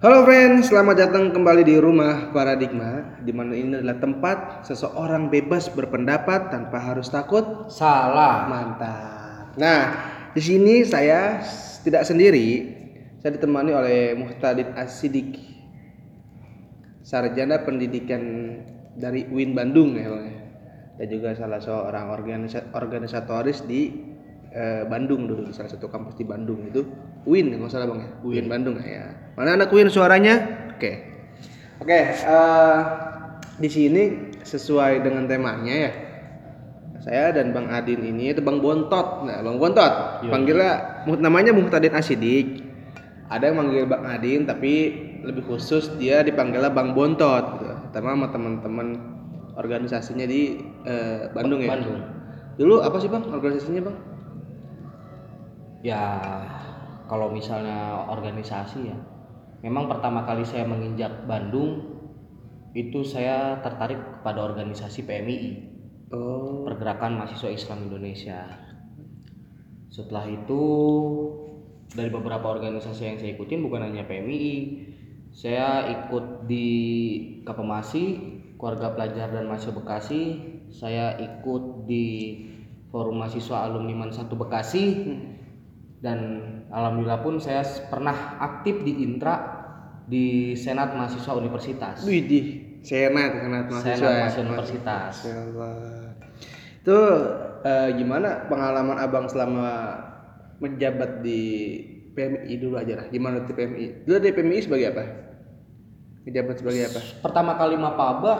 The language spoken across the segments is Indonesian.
Halo friends, selamat datang kembali di rumah Paradigma di mana ini adalah tempat seseorang bebas berpendapat tanpa harus takut. Salah. Mantap. Nah, di sini saya tidak sendiri. Saya ditemani oleh Muhtadid Asidik. Sarjana Pendidikan dari UIN Bandung ya, Bang. ya. Dan juga salah seorang organisa- organisatoris di eh, Bandung dulu di salah satu kampus di Bandung itu. UIN nggak salah bang ya? UIN. Bandung ya mana anak UIN suaranya? Oke. Oke eh, di sini sesuai dengan temanya ya. Saya dan Bang Adin ini itu Bang Bontot. Nah Bang Bontot panggilnya mu- namanya Muhtadin Asidik. Ada yang manggil Bang Adin tapi lebih khusus dia dipanggilnya Bang Bontot gitu. Sama sama teman-teman organisasinya di eh, Bandung ya. Bandung. dulu apa sih Bang organisasinya Bang Ya, kalau misalnya organisasi ya, memang pertama kali saya menginjak Bandung itu saya tertarik kepada organisasi PMII, oh. Pergerakan Mahasiswa Islam Indonesia. Setelah itu dari beberapa organisasi yang saya ikutin bukan hanya PMII, saya ikut di Kapemasi, Keluarga Pelajar dan Mahasiswa Bekasi, saya ikut di Forum Mahasiswa Alumni Man 1 Bekasi dan alhamdulillah pun saya pernah aktif di Intra di Senat Mahasiswa Universitas. Wih di senat senat mahasiswa Senat ya? Mahasiswa Universitas. Itu eh, gimana pengalaman abang selama menjabat di PMI dulu aja lah. Gimana di PMI? Dulu di PMI sebagai apa? Menjabat sebagai apa? Pertama kali Mapaba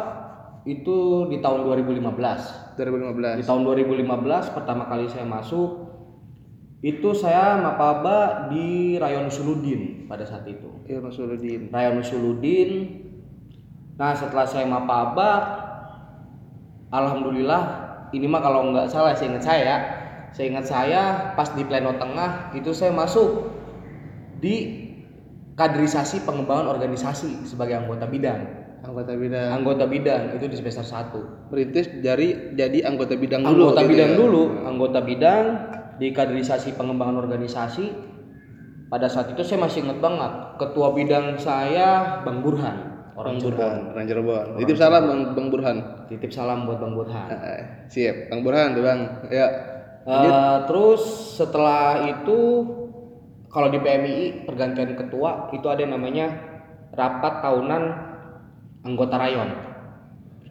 itu di tahun 2015. 2015. Di tahun 2015 pertama kali saya masuk itu saya mapaba di Rayon Suludin pada saat itu. Iya Mas Uludin. Rayon Suludin. Nah setelah saya mapaba, alhamdulillah ini mah kalau nggak salah saya ingat saya, saya ingat saya pas di pleno tengah itu saya masuk di kaderisasi pengembangan organisasi sebagai anggota bidang. Anggota bidang. Anggota bidang itu di semester 1 Merintis dari jadi anggota bidang dulu. anggota gitu bidang ya? dulu anggota bidang di kaderisasi pengembangan organisasi pada saat itu saya masih ingat banget ketua bidang saya Bang Burhan orang Bang Burhan, orang Cirebon. Titip salam Bang, Bang Burhan. titip salam buat Bang Burhan Eh, siap, Bang Burhan tuh Bang. Ya. Eh, terus setelah itu kalau di PMI pergantian ketua itu ada yang namanya rapat tahunan anggota rayon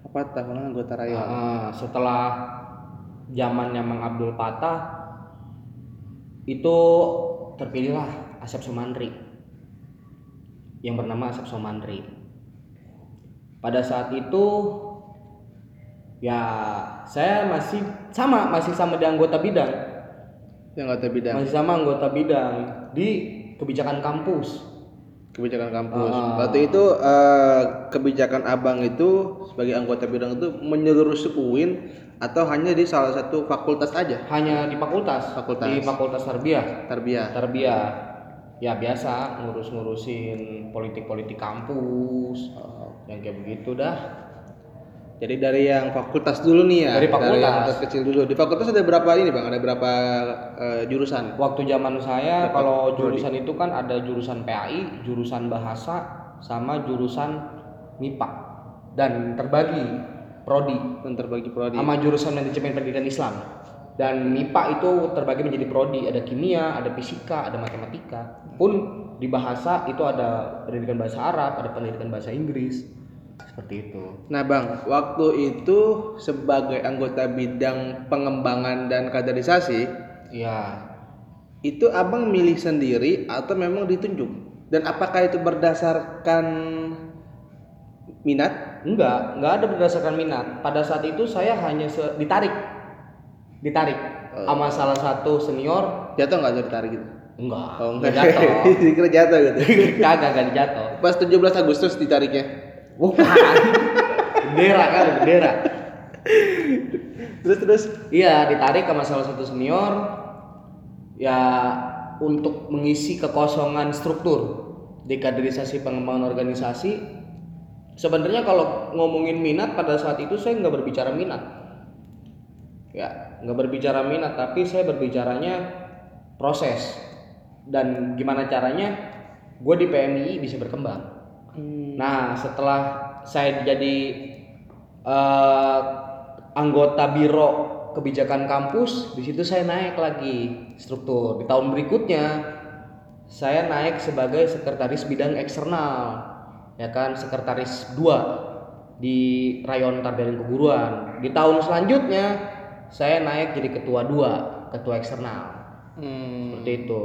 Apa tahunan anggota rayon? Eh, setelah zamannya Mang Abdul Patah itu terpilihlah Asep Sumantri yang bernama Asep Sumantri. Pada saat itu ya saya masih sama masih sama di anggota bidang Yang anggota bidang. masih sama anggota bidang di kebijakan kampus kebijakan kampus. Ah. Waktu itu eh, kebijakan abang itu sebagai anggota bidang itu menyeluruh UIN atau hanya di salah satu fakultas aja? hanya di fakultas, Fakultas. di fakultas tarbiyah Tarbiyah. tarbiyah ya biasa ngurus-ngurusin politik-politik kampus Oh. yang kayak begitu dah Jadi dari yang fakultas dulu nih ya. Dari fakultas. yang kecil dulu. Di fakultas ada berapa ini bang? Ada berapa eh, jurusan? waktu zaman saya Berapa kalau prodi? jurusan itu kan ada jurusan PAI jurusan bahasa sama jurusan MIPA dan terbagi prodi. Yang terbagi prodi. sama jurusan manajemen pendidikan Islam. Dan MIPA itu terbagi menjadi prodi. Ada kimia ada fisika ada matematika. Pun di bahasa itu ada pendidikan bahasa Arab ada pendidikan bahasa Inggris. Seperti itu. Nah bang, waktu itu sebagai anggota bidang pengembangan dan kaderisasi, ya itu abang milih sendiri atau memang ditunjuk? Dan apakah itu berdasarkan minat? Enggak enggak ada berdasarkan minat pada saat itu saya hanya se- ditarik ditarik sama salah satu senior Jatuh nggak jadi tarik gitu? enggak Oh enggak enggak. jatuh Dikira jatuh gitu. kagak enggak jatuh Pas 17 Agustus ditariknya. bukan bendera kan bendera Terus terus. Iya, ditarik sama salah satu senior ya untuk mengisi kekosongan struktur di kaderisasi pengembangan organisasi. Sebenarnya kalau ngomongin minat pada saat itu saya nggak berbicara minat. Ya, nggak berbicara minat, tapi saya berbicaranya proses dan gimana caranya gue di PMI bisa berkembang. Hmm. Nah, setelah saya jadi eh, anggota biro kebijakan kampus, di situ saya naik lagi struktur. Di tahun berikutnya saya naik sebagai sekretaris bidang eksternal, ya kan, sekretaris 2 di rayon Tardarin Keguruan. Di tahun selanjutnya saya naik jadi ketua 2, ketua eksternal. Hmm. Seperti itu.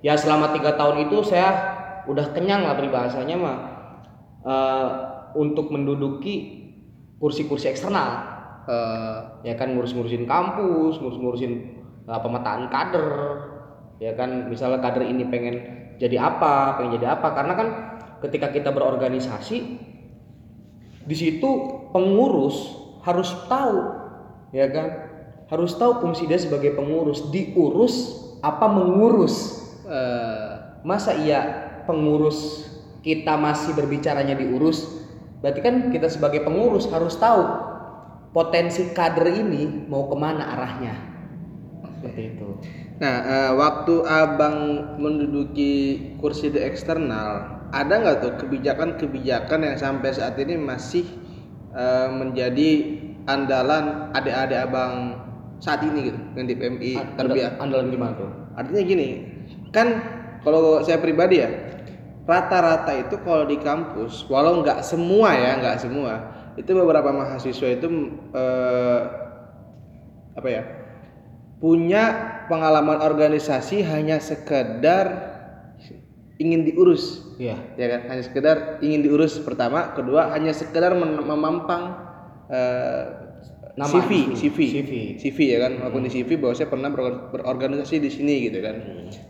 Ya selama tiga tahun itu saya udah kenyang lah peribahasanya mah eh, untuk menduduki kursi-kursi eksternal Eh, ya kan ngurus-ngurusin kampus, ngurus-ngurusin uh, pemetaan kader, ya kan misalnya kader ini pengen jadi apa, pengen jadi apa, karena kan ketika kita berorganisasi di situ pengurus harus tahu, ya kan, harus tahu fungsi dia sebagai pengurus, diurus apa mengurus, eh, masa iya pengurus kita masih berbicaranya diurus, berarti kan kita sebagai pengurus harus tahu potensi kader ini mau ke mana arahnya. Seperti itu. Nah, eh, waktu abang menduduki kursi di eksternal, ada nggak tuh kebijakan-kebijakan yang sampai saat ini masih eh, menjadi andalan adik-adik abang saat ini gitu yang di PMI terbiak? andalan gimana tuh Artinya gini, kan kalau saya pribadi ya, rata-rata itu kalau di kampus, walau nggak semua ya, nggak semua, itu beberapa mahasiswa itu eh, apa ya, punya pengalaman organisasi hanya sekedar ingin diurus, iya ya kan? Hanya sekedar ingin diurus pertama, kedua hanya sekedar mem- memampang eh, Nama CV, CV, CV. CV ya kan, walaupun di CV bahwa saya pernah beror- berorganisasi di sini gitu kan,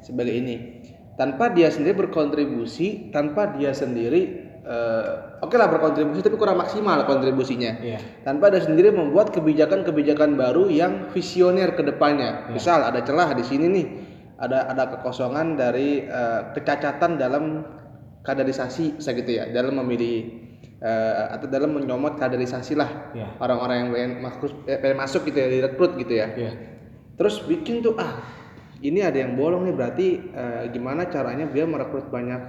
sebagai ini. Tanpa dia sendiri berkontribusi, tanpa dia sendiri, eh, oke lah berkontribusi tapi kurang maksimal kontribusinya. iya Tanpa dia sendiri membuat kebijakan-kebijakan baru yang visioner ke depannya. Misal ada celah di sini nih, ada ada kekosongan dari eh, kecacatan dalam kaderisasi, bisa gitu ya, dalam memilih eh, atau dalam menyomot kaderisasi lah iya orang-orang yang pengen masuk, eh, pengen masuk gitu ya, direkrut gitu ya. iya Terus bikin tuh ah ini ada yang bolong nih berarti eh, gimana caranya biar merekrut banyak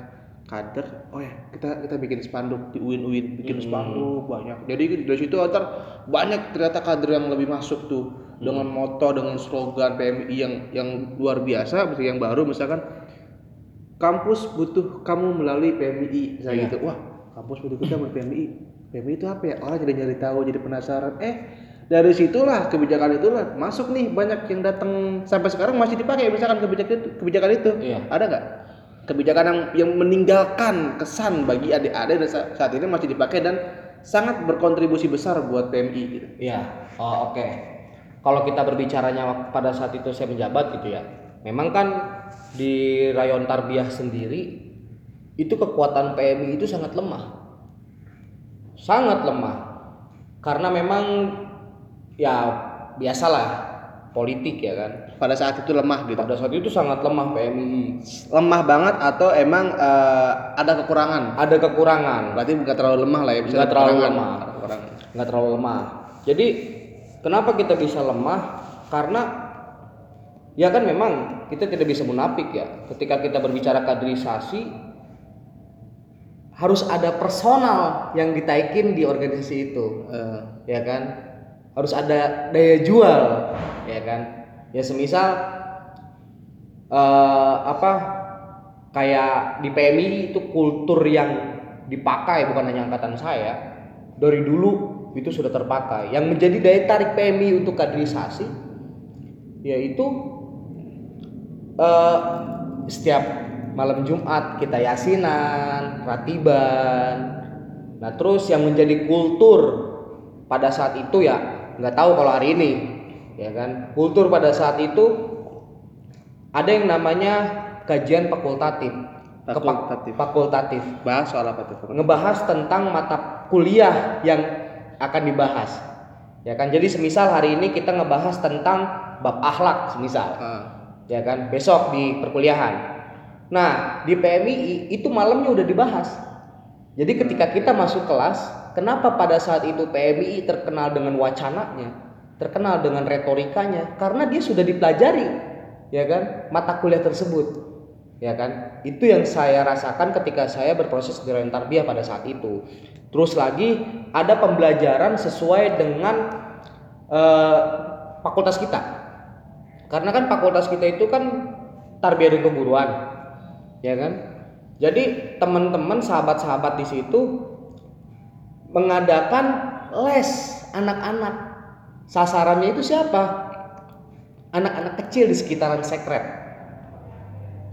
kader. Oh ya kita kita bikin spanduk di UIN UIN bikin spanduk banyak. Jadi dari situ antar banyak ternyata kader yang lebih masuk tuh dengan moto dengan slogan PMI yang yang luar biasa, misalnya yang baru misalkan kampus butuh kamu melalui PMI misalnya Iya. gitu. Wah kampus butuh kita melalui PMI. PMI itu apa ya? Orang jadi nyari tahu, jadi penasaran. Eh dari situlah kebijakan itulah masuk nih banyak yang datang sampai sekarang masih dipakai misalkan kebijakan itu kebijakan itu Iya. ada nggak kebijakan yang yang meninggalkan kesan bagi adik-adik dan sa- saat ini masih dipakai dan sangat berkontribusi besar buat PMI gitu. Iya, oh, oke. Kalau kita berbicaranya pada saat itu saya menjabat gitu ya, memang kan di rayon Tarbiyah sendiri itu kekuatan PMI itu sangat lemah, sangat lemah, karena memang ya biasalah politik ya kan. Pada saat itu lemah gitu. Pada saat itu sangat lemah PMI, Lemah banget atau emang eh, ada kekurangan? ada kekurangan, Berarti bukan terlalu lemah lah ya, bisa Nggak terlalu lemah. Nggak terlalu lemah. Jadi kenapa kita bisa lemah? Karena ya kan memang kita tidak bisa munafik ya. Ketika kita berbicara kaderisasi harus ada personal yang ditaikin di organisasi itu, Eh, ya kan? Harus ada daya jual, ya kan? Ya semisal eh, apa kayak di PMI itu kultur yang dipakai bukan hanya angkatan saya dari dulu itu sudah terpakai. Yang menjadi daya tarik PMI untuk kaderisasi yaitu eh, setiap malam Jumat kita yasinan ratiban. Nah terus yang menjadi kultur pada saat itu ya nggak tahu kalau hari ini ya kan kultur pada saat itu ada yang namanya kajian fakultatif Fakultatif. fakultatif bahas soal apa tuh? ngebahas tentang mata kuliah yang akan dibahas. Ya kan? Jadi semisal hari ini kita ngebahas tentang bab akhlak semisal. Ah, Ya kan? Besok di perkuliahan. Nah, di PMI itu malamnya udah dibahas. Jadi ketika kita masuk kelas, kenapa pada saat itu PMI terkenal dengan wacananya, terkenal dengan retorikanya? Karena dia sudah dipelajari, ya kan? Mata kuliah tersebut. ya kan itu yang saya rasakan ketika saya berproses di Rayon Tarbiyah pada saat itu terus lagi ada pembelajaran sesuai dengan eh, fakultas kita karena kan fakultas kita itu kan tarbiyah dan keguruan ya kan jadi teman-teman sahabat-sahabat di situ mengadakan les anak-anak sasarannya itu siapa? Anak-anak kecil di sekitaran sekret.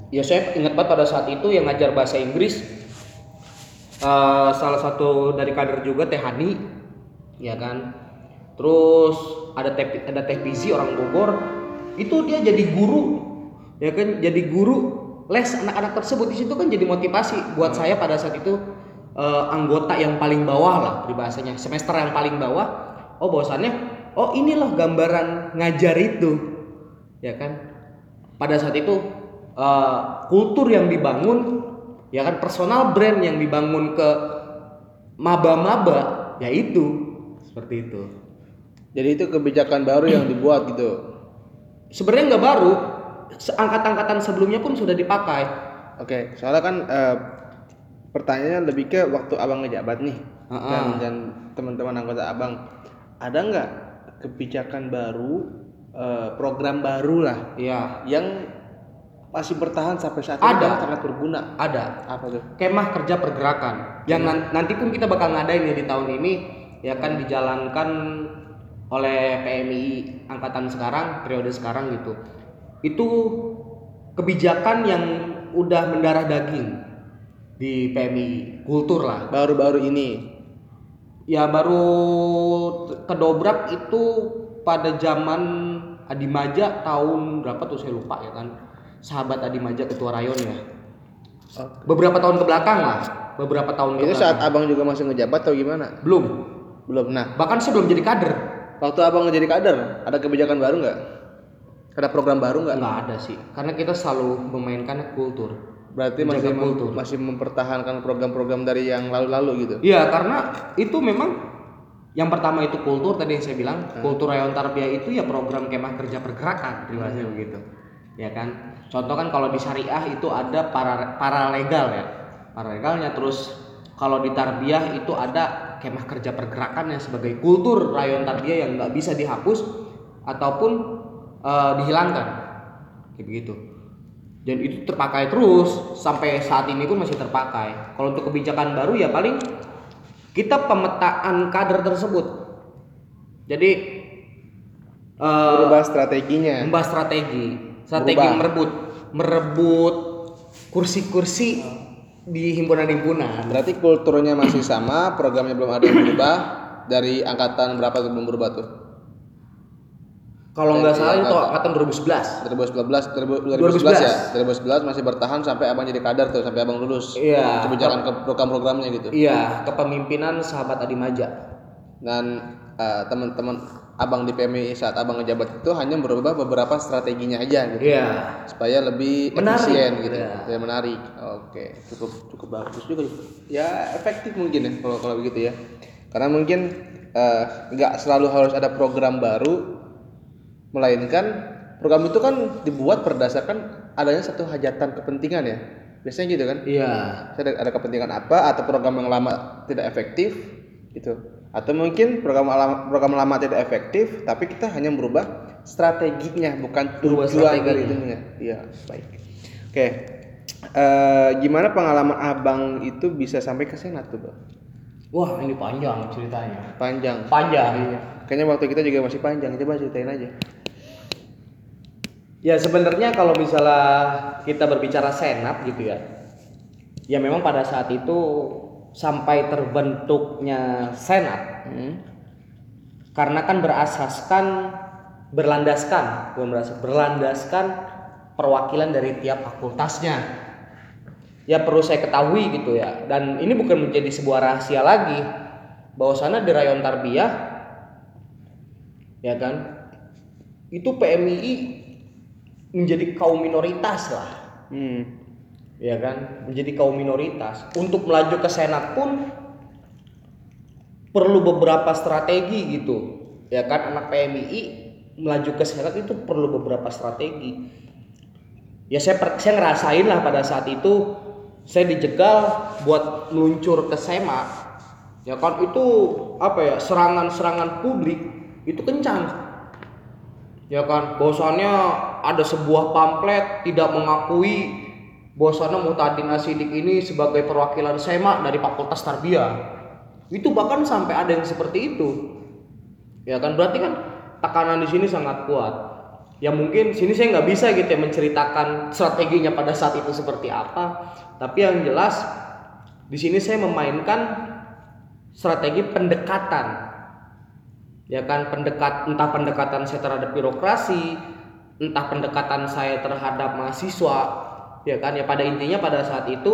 Ya saya ingat banget pada saat itu yang ngajar bahasa Inggris eh, salah satu dari kader juga Teh Hani ya kan? Terus ada teh ada Teh orang Bogor. Itu dia jadi guru ya kan? Jadi guru les anak-anak tersebut. Di situ kan jadi motivasi buat saya pada saat itu eh, anggota yang paling bawah lah peribahasanya. Semester yang paling bawah. Oh bahwasannya oh inilah gambaran ngajar itu. Ya kan? Pada saat itu eh, kultur yang dibangun ya kan personal brand yang dibangun ke maba-maba ya itu seperti itu. Jadi itu kebijakan baru yang dibuat gitu. sebenarnya nggak baru angkatan-angkatan sebelumnya pun sudah dipakai. Oke, soalnya kan eh, pertanyaannya lebih ke waktu abang ngejabat nih Ah, dan, ah. dan teman-teman anggota abang. Ada nggak kebijakan baru, eh, program baru lah ya yang masih bertahan sampai saat ini Ada. dan sangat berguna? ada Apa tuh? kemah kerja pergerakan yang nan- nanti pun kita bakal ngadain ya di tahun ini ya kan dijalankan oleh PMI angkatan sekarang periode sekarang gitu itu kebijakan yang udah mendarah daging di PMI kultur lah Baru-baru ini. Ya baru kedobrak itu pada zaman Adimaja tahun berapa tuh? Saya lupa ya kan. Sahabat Adimaja ketua rayon ya. Beberapa tahun ke belakang lah. Beberapa tahun Itu saat abang juga masih ngejabat atau gimana? belum. Belum. Nah, bahkan saya belum jadi kader. Waktu abang jadi kader, ada kebijakan baru nggak? Ada program baru nggak? nggak ada sih. Karena kita selalu memainkan kultur Berarti masih mem- kultur. masih mempertahankan program-program dari yang lalu-lalu gitu. iya karena itu memang yang pertama itu kultur tadi yang saya bilang kultur rayon tarbiyah itu ya program kemah kerja pergerakan pribadi begitu. Ya kan? Contoh kan kalau di syariah itu ada para para legal ya. Para legalnya terus kalau di tarbiyah itu ada kemah kerja pergerakan yang sebagai kultur rayon tarbiyah yang nggak bisa dihapus ataupun eh, dihilangkan. Kayak begitu dan itu terpakai terus sampai saat ini pun masih terpakai kalau untuk kebijakan baru ya paling kita pemetaan kader tersebut jadi Berubah strateginya. membahas strategi strategi Berubah. merebut merebut kursi-kursi di himpunan-himpunan Berarti kulturnya masih sama, programnya belum ada yang berubah. Dari angkatan berapa tuh belum berubah tuh? Kalau nggak salah itu angkatan- angkatan 2011 2011, 2011 ya. 2011 masih bertahan sampai abang jadi kader tuh, sampai abang lulus. Iya. Kebijakan ke program-programnya gitu. iya kepemimpinan sahabat Adimaja Dan eh, teman-teman abang di PMI saat abang ngejabat itu hanya berubah beberapa strateginya aja gitu. iya supaya lebih Menarik. efisien gitu Iya. supaya menarik oke cukup cukup bagus juga ya efektif mungkin ya kalau kalau begitu ya karena mungkin eh, nggak selalu harus ada program baru melainkan program itu kan dibuat berdasarkan adanya satu hajatan kepentingan ya. Biasanya gitu kan? Iya. Ada, ada kepentingan apa atau program yang lama tidak efektif gitu. Atau mungkin program lama, program lama tidak efektif tapi kita hanya merubah strateginya bukan tujuan dari itunya iya baik. Oke. Eh, gimana pengalaman abang itu bisa sampai ke senat tuh bang? Wah ini panjang ceritanya. Panjang. Panjang. Iya. kayaknya waktu kita juga masih panjang. Coba ceritain aja Ya sebenarnya kalau misalnya kita berbicara senat gitu ya, ya memang pada saat itu sampai terbentuknya senat Hmm. karena kan berasaskan berlandaskan bukan berlandaskan perwakilan dari tiap fakultasnya ya perlu saya ketahui gitu ya dan ini bukan menjadi sebuah rahasia lagi bahwasanya di rayon tarbiyah ya kan itu PMII menjadi kaum minoritas lah. Hmm. ya kan? Menjadi kaum minoritas. Untuk melaju ke senat pun perlu beberapa strategi gitu. Ya kan? Anak PMII melaju ke senat itu perlu beberapa strategi. Ya saya per- saya ngerasain lah pada saat itu saya dijegal buat meluncur ke SEMA. Ya kan? Itu apa ya? Serangan-serangan publik itu kencang ya kan bahwasannya ada sebuah pamflet tidak mengakui bahwasannya Mutadin Asidik ini sebagai perwakilan SEMA dari Fakultas Tarbiyah. Itu bahkan sampai ada yang seperti itu. Ya kan berarti kan tekanan di sini sangat kuat. Ya mungkin sini saya nggak bisa gitu ya menceritakan strateginya pada saat itu seperti apa. Tapi yang jelas di sini saya memainkan strategi pendekatan ya kan pendekat entah pendekatan saya terhadap birokrasi entah pendekatan saya terhadap mahasiswa ya kan? Ya pada intinya pada saat itu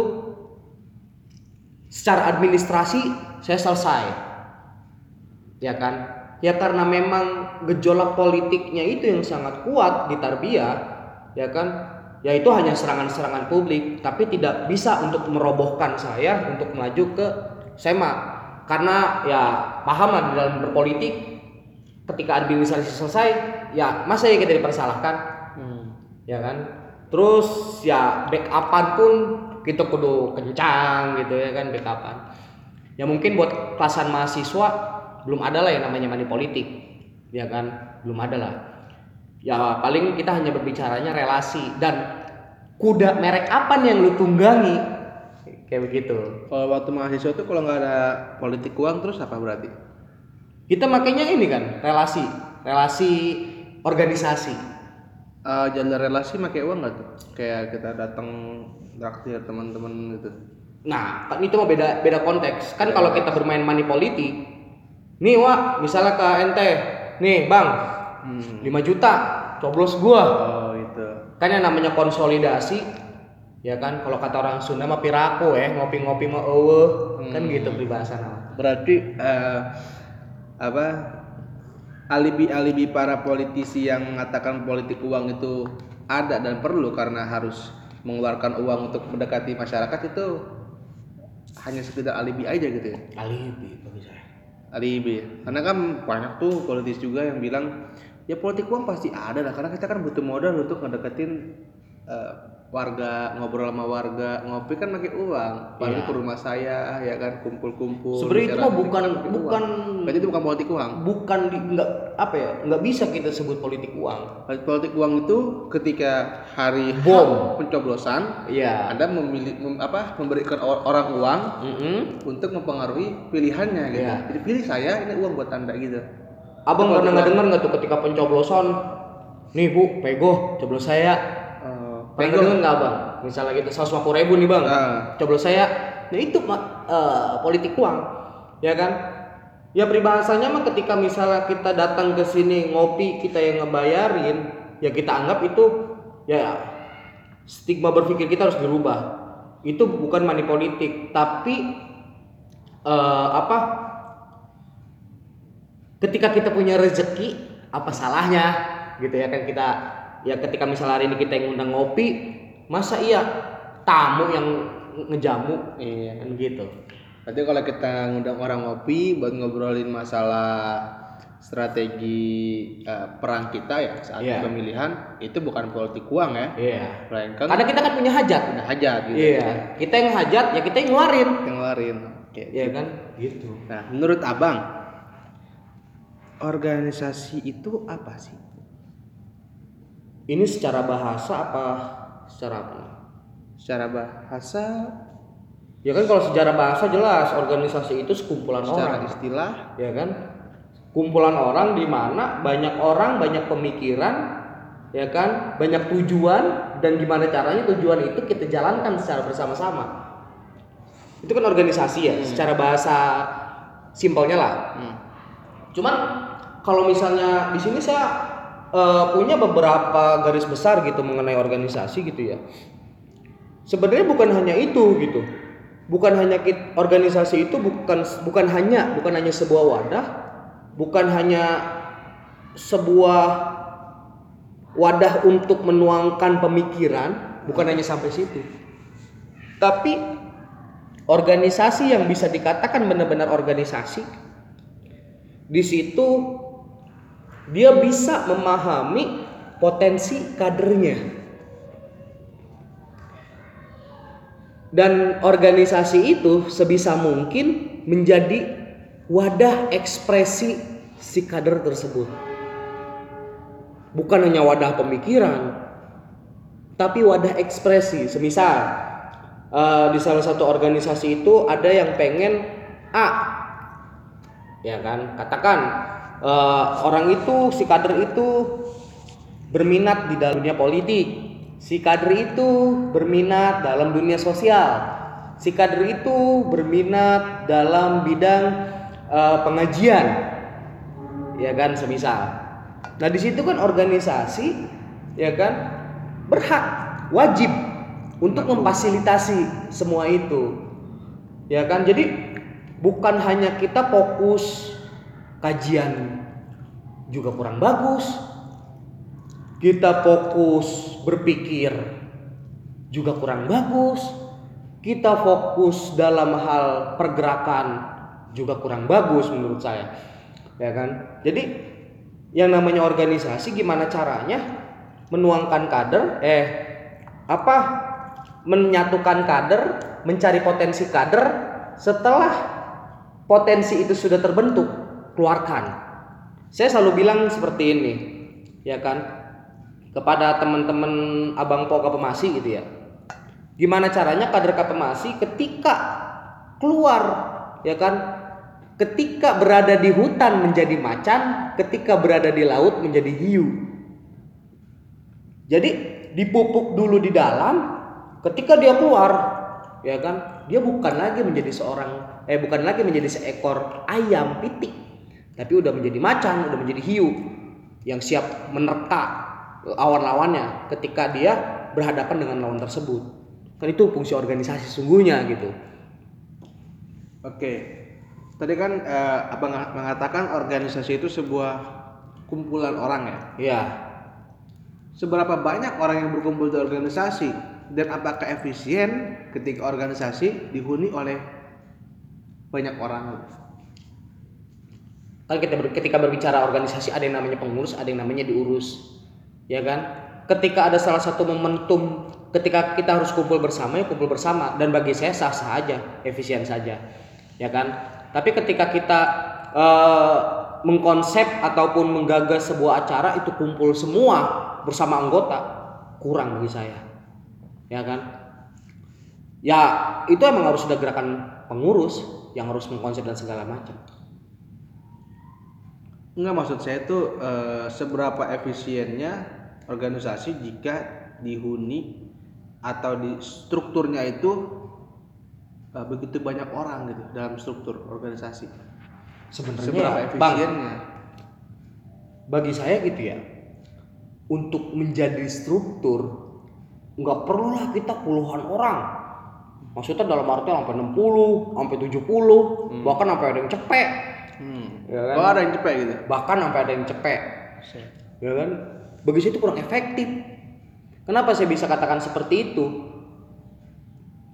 secara administrasi saya selesai. Ya kan? Ya karena memang gejolak politiknya itu yang sangat kuat di Tarbiyah ya kan? Ya itu hanya serangan-serangan publik tapi tidak bisa untuk merobohkan saya untuk maju ke SEMA karena ya paham di dalam berpolitik ketika administrasi selesai ya masa ya kita dipersalahkan? Ya kan? Terus ya backupan pun kita kudu kencang gitu ya kan backupan. Ya mungkin buat kelasan mahasiswa belum ada lah yang namanya money politik. Ya kan? Belum ada lah. Ya paling kita hanya berbicaranya relasi. Dan kuda merek apa nih yang lu tunggangi? Kayak begitu. Kalau waktu mahasiswa tuh kalau nggak ada politik uang terus apa berarti? Kita makanya ini kan relasi relasi organisasi Eh, jalur relasi pakai uang nggak tuh? Kayak kita datang traktir teman-teman gitu. Nah, kan itu mah beda beda konteks. Kan kalau kita bermain money politik, nih Wak, misalnya ke ente, nih Bang, Hmm. 5 juta, coblos gua. Oh itu. Kan yang namanya konsolidasi, ya kan kalau kata orang Sunda mah pirako ya, ngopi-ngopi mah eueuh. Kan gitu peribahasa nama. Berarti eh, apa alibi-alibi para politisi yang mengatakan politik uang itu ada dan perlu karena harus mengeluarkan uang untuk mendekati masyarakat itu hanya sekedar alibi aja gitu ya. Alibi bagi saya. alibi karena kan banyak tuh politis juga yang bilang ya politik uang pasti ada lah karena kita kan butuh modal untuk ngedeketin eh, warga ngobrol sama warga ngopi kan pakai uang paling Iya. ke rumah saya ya kan kumpul-kumpul Sebenarnya itu mah bukan uang. bukan berarti itu bukan politik uang bukan di, nggak apa ya nggak bisa kita sebut politik uang. politik uang itu ketika hari Bom. pencoblosan Iya. anda memilih mem- apa memberikan or- orang uang Mm-mm. untuk mempengaruhi pilihannya gitu Iya. jadi pilih saya ini uang buat anda gitu Abang pernah nggak dengar nggak tuh ketika pencoblosan? Nih bu, pego, coblos saya. Pernah dengar nggak abang? Misalnya gitu, 150 ribu nih bang, Ah. coblos saya. Nah itu eh, politik uang, ya kan? Ya peribahasanya mah ketika misalnya kita datang ke sini ngopi, kita yang ngebayarin, ya kita anggap itu ya stigma berpikir kita harus dirubah. Itu bukan money politik, tapi eh, apa? ketika kita punya rezeki apa salahnya gitu ya kan kita ya ketika misalnya hari ini kita yang undang ngopi masa iya tamu yang ngejamu iya kan gitu Berarti kalau kita ngundang orang ngopi buat ngobrolin masalah strategi eh, perang kita ya saat Iya. pemilihan itu bukan politik uang ya, iya melainkan karena kita kan punya hajat ada hajat gitu. iya kita yang hajat ya kita yang ngeluarin Yang ngeluarin. Oke. iya kan gitu Nah, menurut Abang organisasi itu apa sih? Ini secara bahasa apa secara apa? Secara bahasa, ya kan kalau secara bahasa jelas organisasi itu sekumpulan secara orang. istilah, ya kan? Kumpulan orang di mana banyak orang banyak pemikiran ya kan? Banyak tujuan dan gimana caranya tujuan itu kita jalankan secara bersama-sama. Itu kan organisasi ya secara bahasa simpelnya lah. Hmm. cuman kalau misalnya di sini saya eh, punya beberapa garis besar gitu mengenai organisasi gitu ya. Sebenarnya bukan hanya itu gitu. Bukan hanya kit- organisasi itu bukan bukan hanya bukan hanya sebuah wadah bukan hanya sebuah wadah untuk menuangkan pemikiran bukan hanya sampai situ. Tapi organisasi yang bisa dikatakan benar-benar organisasi di situ dia bisa memahami potensi kadernya dan organisasi itu sebisa mungkin menjadi wadah ekspresi si kader tersebut. Bukan hanya wadah pemikiran, tapi wadah ekspresi. Semisal eh, di salah satu organisasi itu ada yang pengen A, ya kan? Katakan eh, orang itu si kader itu berminat di dalam dunia politik, si kader itu berminat dalam dunia sosial, si kader itu berminat dalam bidang eh, pengajian, ya kan? Semisal. Nah di situ kan organisasi, ya kan? berhak wajib untuk memfasilitasi semua itu ya kan jadi bukan hanya kita fokus kajian juga kurang bagus. Kita fokus berpikir juga kurang bagus. Kita fokus dalam hal pergerakan juga kurang bagus menurut saya. Ya kan? Jadi yang namanya organisasi gimana caranya menuangkan kader? Eh apa? Menyatukan kader mencari potensi kader setelah potensi itu sudah terbentuk keluarkan. Saya selalu bilang seperti ini ya kan? Kepada teman-teman abang po Kapemasi gitu ya. Gimana caranya kader Kapemasi ketika keluar ya kan? Ketika berada di hutan menjadi macan ketika berada di laut menjadi hiu. Jadi dipupuk dulu di dalam, ketika dia keluar, ya kan, dia bukan lagi menjadi seorang, eh bukan lagi menjadi seekor ayam pitik, tapi udah menjadi macan, udah menjadi hiu yang siap menerka lawan-lawannya ketika dia berhadapan dengan lawan tersebut. Kan itu fungsi organisasi sungguhnya gitu. Oke. Tadi kan eh, Abang mengatakan organisasi itu sebuah kumpulan orang ya. Iya. Seberapa banyak orang yang berkumpul di organisasi dan apakah efisien ketika organisasi dihuni oleh banyak orang? Kan kita ber- ketika berbicara organisasi ada yang namanya pengurus, ada yang namanya diurus. Ya kan? Ketika ada salah satu momentum ketika kita harus kumpul bersama ya kumpul bersama dan bagi saya sah-sah aja, efisien saja. Ya kan? Tapi ketika kita eh, mengkonsep ataupun menggagas sebuah acara itu kumpul semua bersama anggota kurang bagi saya. Ya kan? Ya, itu emang harus ada gerakan pengurus yang harus mengkonsep dan segala macam. Enggak maksud saya itu eh, seberapa efisiennya organisasi jika dihuni atau di strukturnya itu eh, begitu banyak orang gitu dalam struktur organisasi. Sebenarnya Seberapa ya, Bang, efisiennya? bagi saya gitu ya untuk menjadi struktur nggak perlulah kita puluhan orang maksudnya dalam arti sampai 60 sampai 70 bahkan sampai ada yang cepet Hmm. Ya kan? Oh ada yang cepet gitu. bahkan sampai ada yang cepet ya kan? Bagi saya itu kurang efektif. Kenapa saya bisa katakan seperti itu?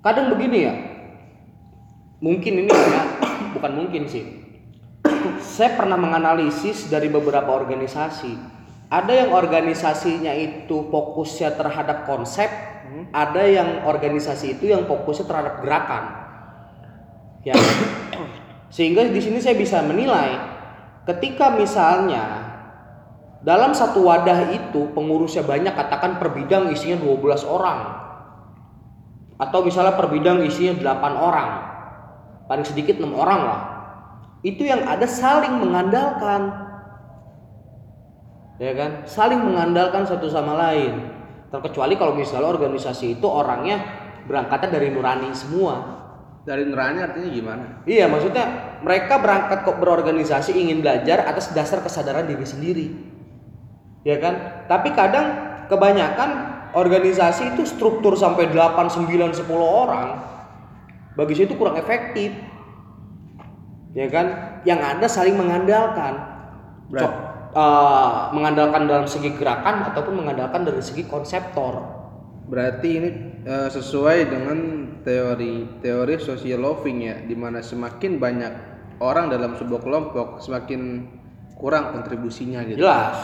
Kadang begini ya. Mungkin ini ya. Bukan mungkin sih. Saya pernah menganalisis dari beberapa organisasi. Ada yang organisasinya itu fokusnya terhadap konsep ada yang organisasi itu yang fokusnya terhadap gerakan. Ya sehingga di sini saya bisa menilai ketika misalnya dalam satu wadah itu pengurusnya banyak katakan per bidang isinya 12 orang. Atau misalnya per bidang isinya 8 orang. Paling sedikit 6 orang lah. Itu yang ada saling mengandalkan. Ya kan? Saling mengandalkan satu sama lain. Terkecuali kalau misalnya organisasi itu orangnya berangkatnya dari nurani semua Dari nurani artinya gimana? Iya, maksudnya mereka berangkat kok berorganisasi ingin belajar atas dasar kesadaran diri sendiri. Ya kan? Tapi kadang kebanyakan organisasi itu struktur sampai 8, 9, 10 orang. Bagi saya itu kurang efektif. Ya kan? Yang ada saling mengandalkan. Eh, mengandalkan dalam segi gerakan ataupun mengandalkan dari segi konseptor. Berarti ini eh, sesuai dengan teori teori social loving ya, di mana semakin banyak orang dalam sebuah kelompok, semakin kurang kontribusinya gitu. Jelas.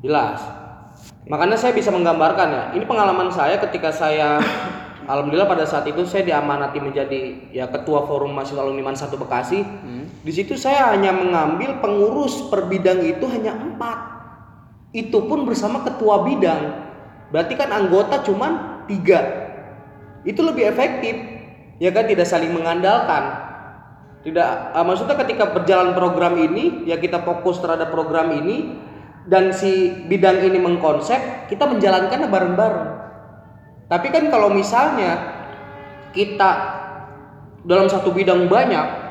Jelas. Makanya saya bisa menggambarkan ya. Ini pengalaman saya ketika saya alhamdulillah pada saat itu saya diamanati menjadi ya ketua forum mahasiswa alumni Man 1 Bekasi. Di situ saya hanya mengambil pengurus per bidang itu hanya empat. Itu pun bersama ketua bidang. Berarti kan anggota cuman tiga. Itu lebih efektif. Ya kan tidak saling mengandalkan. Tidak eh, maksudnya ketika berjalan program ini ya kita fokus terhadap program ini dan si bidang ini mengkonsep, kita menjalankannya bareng-bareng. Tapi kan kalau misalnya kita dalam satu bidang banyak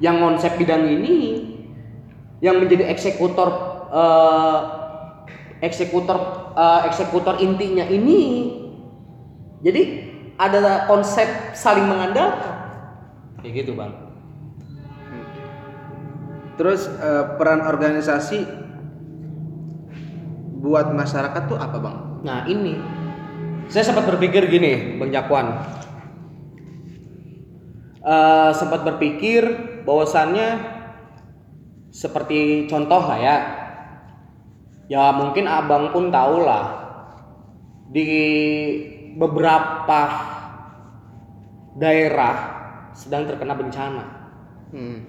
yang konsep bidang ini yang menjadi eksekutor eh, eksekutor eh, eksekutor intinya ini jadi ada konsep saling mengandalkan. Kayak gitu bang. Terus eh, peran organisasi buat masyarakat tuh apa bang? nah ini. Saya sempat berpikir gini bang Jakwan. Eh, sempat berpikir bahwasannya seperti contoh lah ya. Ya mungkin abang pun tahu lah. Di beberapa daerah sedang terkena bencana. Hmm.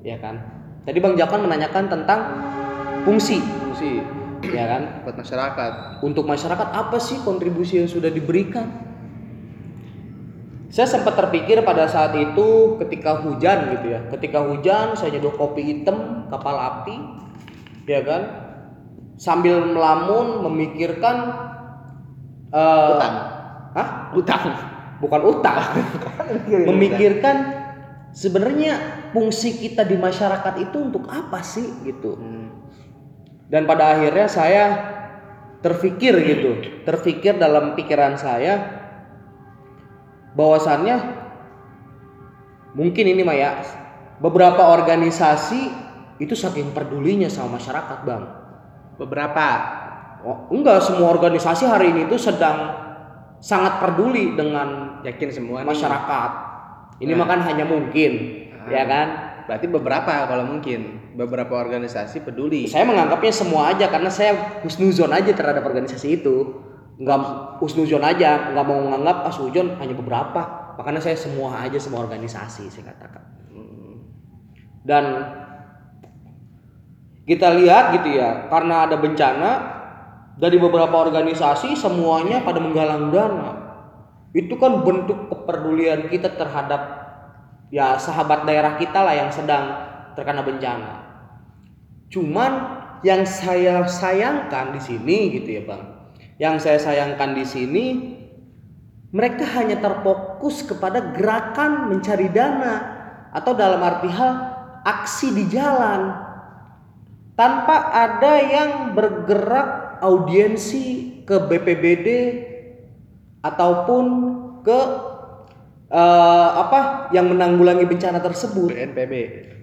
ya kan? Tadi bang Jakwan menanyakan tentang fungsi. Fungsi. Ya kan? Buat masyarakat. untuk masyarakat apa sih kontribusi yang sudah diberikan? Saya sempat terpikir pada saat itu ketika hujan gitu ya. Ketika hujan saya nyeduh kopi hitam kapal api ya kan? Sambil melamun memikirkan Utang. Utang. bukan utang memikirkan sebenarnya fungsi kita di masyarakat itu untuk apa sih gitu Hmm. dan pada akhirnya saya terfikir gitu terfikir dalam pikiran saya bahwasannya mungkin ini Maya beberapa organisasi itu saking pedulinya sama masyarakat bang Beberapa. oh, enggak semua organisasi hari ini itu sedang sangat peduli dengan Yakin semua nih. masyarakat ini Nah. makan hanya mungkin Ah. ya kan Berarti beberapa kalau mungkin. Beberapa organisasi peduli. saya menganggapnya semua aja karena saya husnuzon aja terhadap organisasi itu nggak husnuzon aja nggak mau menganggap ah hanya beberapa makanya saya semua aja semua organisasi saya katakan dan kita lihat gitu ya karena ada bencana dari beberapa organisasi semuanya pada menggalang dana. Itu kan bentuk kepedulian kita terhadap ya sahabat daerah kita lah yang sedang terkena bencana. Cuman yang saya sayangkan di sini gitu ya bang, yang saya sayangkan di sini mereka hanya terfokus kepada gerakan mencari dana atau dalam arti hal aksi di jalan. Tanpa ada yang bergerak audiensi ke BPBD ataupun ke eh, apa yang menanggulangi bencana tersebut. BNPB.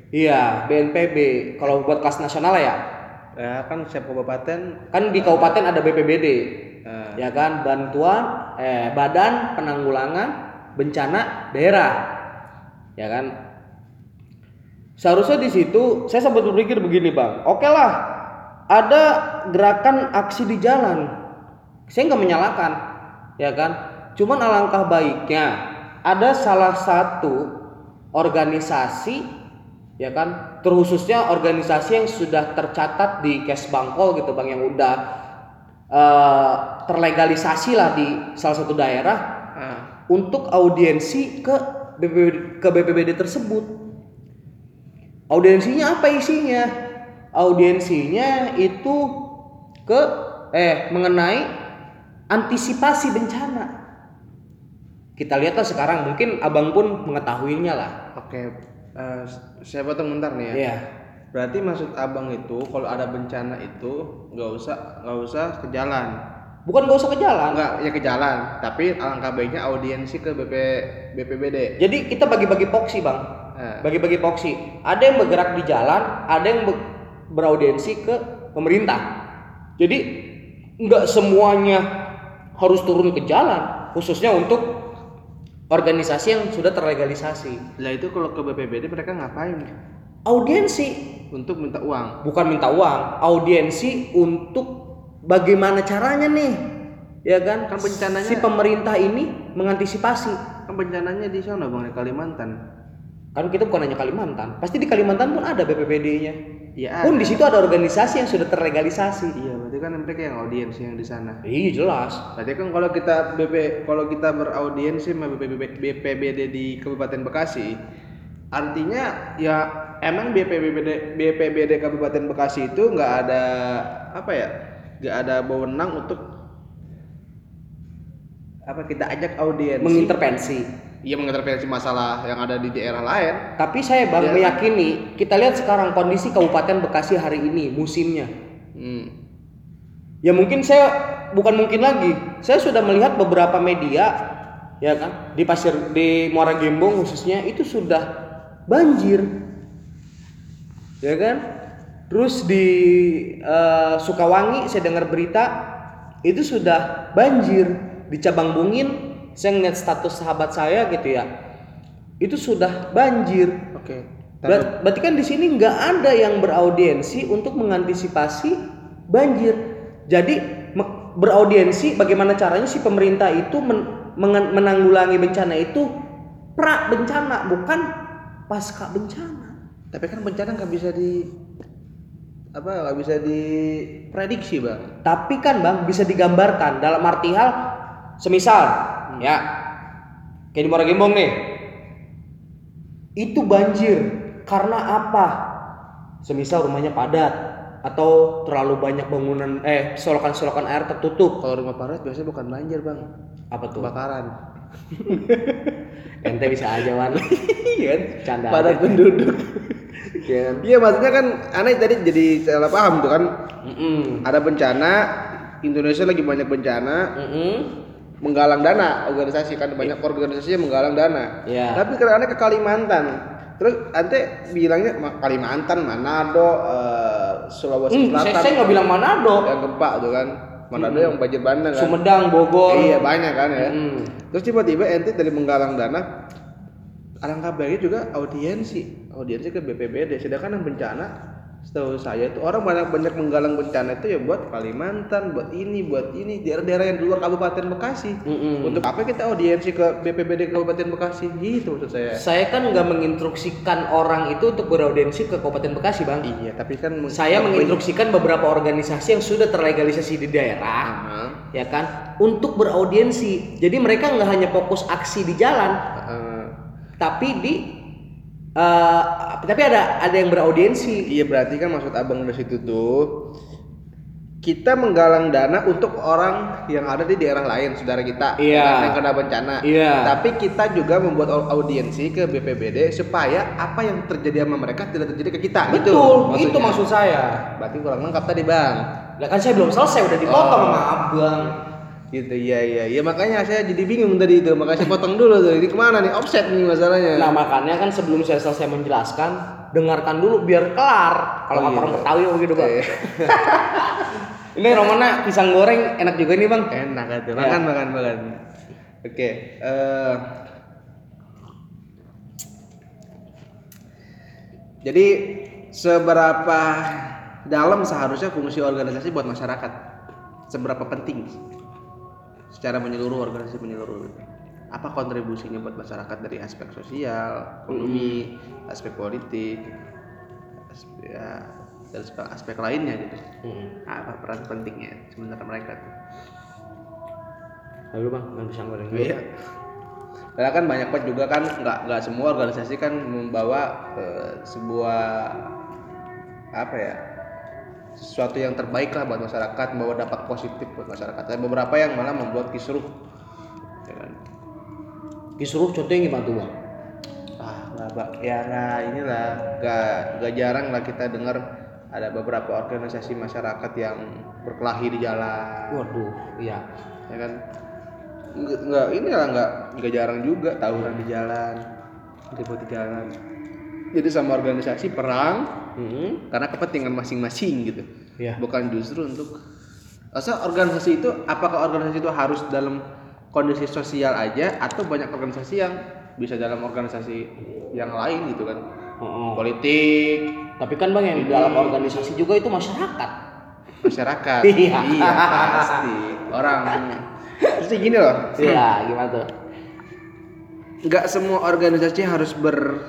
Iya, BNPB. Kalau buat kelas nasional ya, Ya kan setiap kabupaten kan di kabupaten ada BPBD. eh, Ya kan, bantuan eh Badan Penanggulangan Bencana Daerah. Ya kan? Seharusnya di situ saya sempat berpikir begini, Bang. Oke lah, ada gerakan aksi di jalan. Saya nggak menyalahkan, ya kan? Cuman alangkah baiknya ada salah satu organisasi ya kan terkhususnya organisasi yang sudah tercatat di Kesbangpol gitu bang yang udah eh, terlegalisasi lah di salah satu daerah ah, untuk audiensi ke BPBD, ke BPBD tersebut. Audiensinya apa isinya? Audiensinya itu ke eh mengenai antisipasi bencana. Kita lihatlah sekarang mungkin abang pun mengetahuinya lah. Oke, eh, saya potong bentar nih ya. Iya. Berarti maksud abang itu kalau ada bencana itu nggak usah nggak usah ke jalan. Bukan gak usah ke jalan. Enggak, ya ke jalan. Tapi alangkah baiknya audiensi ke BP, BPBD. Jadi kita bagi-bagi poksi bang. Eh, bagi-bagi poksi. Ada yang bergerak di jalan, ada yang beraudiensi ke pemerintah. Jadi nggak semuanya harus turun ke jalan, khususnya untuk organisasi yang sudah terlegalisasi. lah itu kalau ke BPBD mereka ngapain? Audiensi Untuk minta uang. bukan minta uang, audiensi untuk bagaimana caranya nih ya kan? Kan bencananya- si pemerintah ini mengantisipasi. kan bencananya di sana bang di Kalimantan Kan kita bukan hanya Kalimantan, pasti di Kalimantan pun ada BPBD-nya. Iya Pun di situ ada organisasi yang sudah terlegalisasi. iya berarti kan mereka yang audiens yang di sana Iya jelas. berarti kan kalau kita BP kalau kita beraudiensi sama BPBD, BPBD di Kabupaten Bekasi artinya ya emang BPBD BPBD Kabupaten Bekasi itu nggak ada apa ya nggak ada wewenang untuk apa kita ajak audiensi Mengintervensi. Iya mengintervensi masalah yang ada di daerah lain. Tapi saya bang Iya. meyakini kita lihat sekarang kondisi Kabupaten Bekasi hari ini musimnya. Hmm. Ya mungkin saya bukan mungkin lagi. Saya sudah melihat beberapa media ya kan di pasir di Muara Gembong khususnya itu sudah banjir. Ya kan? Terus di eh, Sukawangi saya dengar berita itu sudah banjir di Cabang Bungin. Saya ngeliat status sahabat saya gitu ya. Itu sudah banjir. Oke. Ber- berarti kan di sini nggak ada yang beraudiensi untuk mengantisipasi banjir. Jadi beraudiensi bagaimana caranya si pemerintah itu men- menanggulangi bencana itu pra bencana bukan pasca bencana. Tapi kan bencana nggak bisa di apa nggak bisa diprediksi bang. Tapi kan bang bisa digambarkan dalam arti hal semisal ya kayak di Muara Gembong nih itu banjir karena apa? Semisal rumahnya padat atau terlalu banyak bangunan eh solokan-solokan air tertutup. Kalau rumah padat biasanya bukan banjir bang, Apa tuh? kebakaran. Ente bisa aja wan. Iya kan? Canda. Padat penduduk. Iya kan? Iya maksudnya kan aneh tadi jadi salah paham tuh kan. Mm-mm. Ada bencana, Indonesia lagi banyak bencana, Mm-mm. Menggalang dana organisasi kan banyak organisasi yang menggalang dana. Iya. Tapi karena ke Kalimantan, terus ante bilangnya "Ma- Kalimantan, Manado, eh, Sulawesi Hmm, Selatan, saya nggak bilang Manado, yang gempa tuh kan, Manado yang banjir bandang kan. Sumedang, Bogor. Iya banyak kan ya. Mm. Terus tiba-tiba ente dari menggalang dana, alangkah baiknya juga audiensi, audiensi ke BPBD. Sedangkan yang bencana, setahu saya itu orang banyak banyak menggalang bencana itu ya buat Kalimantan, buat ini, buat ini, daerah-daerah yang di luar Kabupaten Bekasi. Mm-mm. Untuk apa kita audiensi ke BPBD Kabupaten Bekasi? Gitu maksud saya. Saya kan nggak menginstruksikan orang itu untuk beraudiensi ke Kabupaten Bekasi, Bang. Iya, tapi kan Saya menginstruksikan beberapa organisasi yang sudah terlegalisasi di daerah, Aha, ya kan, untuk beraudiensi. Jadi mereka nggak hanya fokus aksi di jalan, aha. tapi di eh, tapi ada ada yang beraudiensi. Iya berarti kan maksud abang dari situ tuh kita menggalang dana untuk orang yang ada di daerah lain saudara kita kan, yang kena bencana. Iya. Tapi kita juga membuat au- audiensi ke BPBD supaya apa yang terjadi sama mereka tidak terjadi ke kita. gitu Betul, maksudnya. itu maksud saya. Berarti kurang lengkap tadi bang. Lah kan saya belum selesai udah dipotong Oh. sama abang. Gitu iya iya. Ya makanya saya jadi bingung tadi itu. Makanya saya potong dulu tuh. Ini ke mana nih offset nih masalahnya. Nah makanya kan sebelum saya selesai menjelaskan, dengarkan dulu biar kelar. Kalau Oh, iya. orang Betawi begitu bang. Iya. Ini Romana pisang goreng enak juga nih bang. Enak kan tuh. Ya. Makan makan makan. Oke. eh jadi seberapa dalam seharusnya fungsi organisasi buat masyarakat? Seberapa penting? Secara menyeluruh organisasi menyeluruh. Apa kontribusinya buat masyarakat dari aspek sosial, ekonomi, aspek politik, aspek, ya, dan aspek, aspek lainnya gitu. Apa peran pentingnya sebenarnya mereka tuh? Lalu bang, makan pisang goreng dulu. Iya. Karena kan banyak banget juga kan nggak nggak semua organisasi kan membawa eh, sebuah apa ya sesuatu yang terbaik lah buat masyarakat, membawa dampak positif buat masyarakat. Ada beberapa yang malah membuat kisruh. Ya kan? Kisruh contohnya gimana tuh bang? Ah, nggak ya nggak inilah, nggak nggak jarang lah kita dengar ada beberapa organisasi masyarakat yang berkelahi di jalan. Waduh, iya. ya kan nggak nggak ini lah nggak nggak jarang juga tawuran di jalan ribut di jalan jadi sama organisasi perang Hmm. karena kepentingan masing-masing gitu Iya. bukan justru untuk Asa organisasi itu apakah organisasi itu harus dalam kondisi sosial aja atau banyak organisasi yang bisa dalam organisasi yang lain gitu kan oh. politik Tapi kan bang yang di dalam organisasi juga itu masyarakat. masyarakat. Iya. iya pasti. Orang Terus gini loh, Iya, gimana tuh? nggak semua organisasi harus ber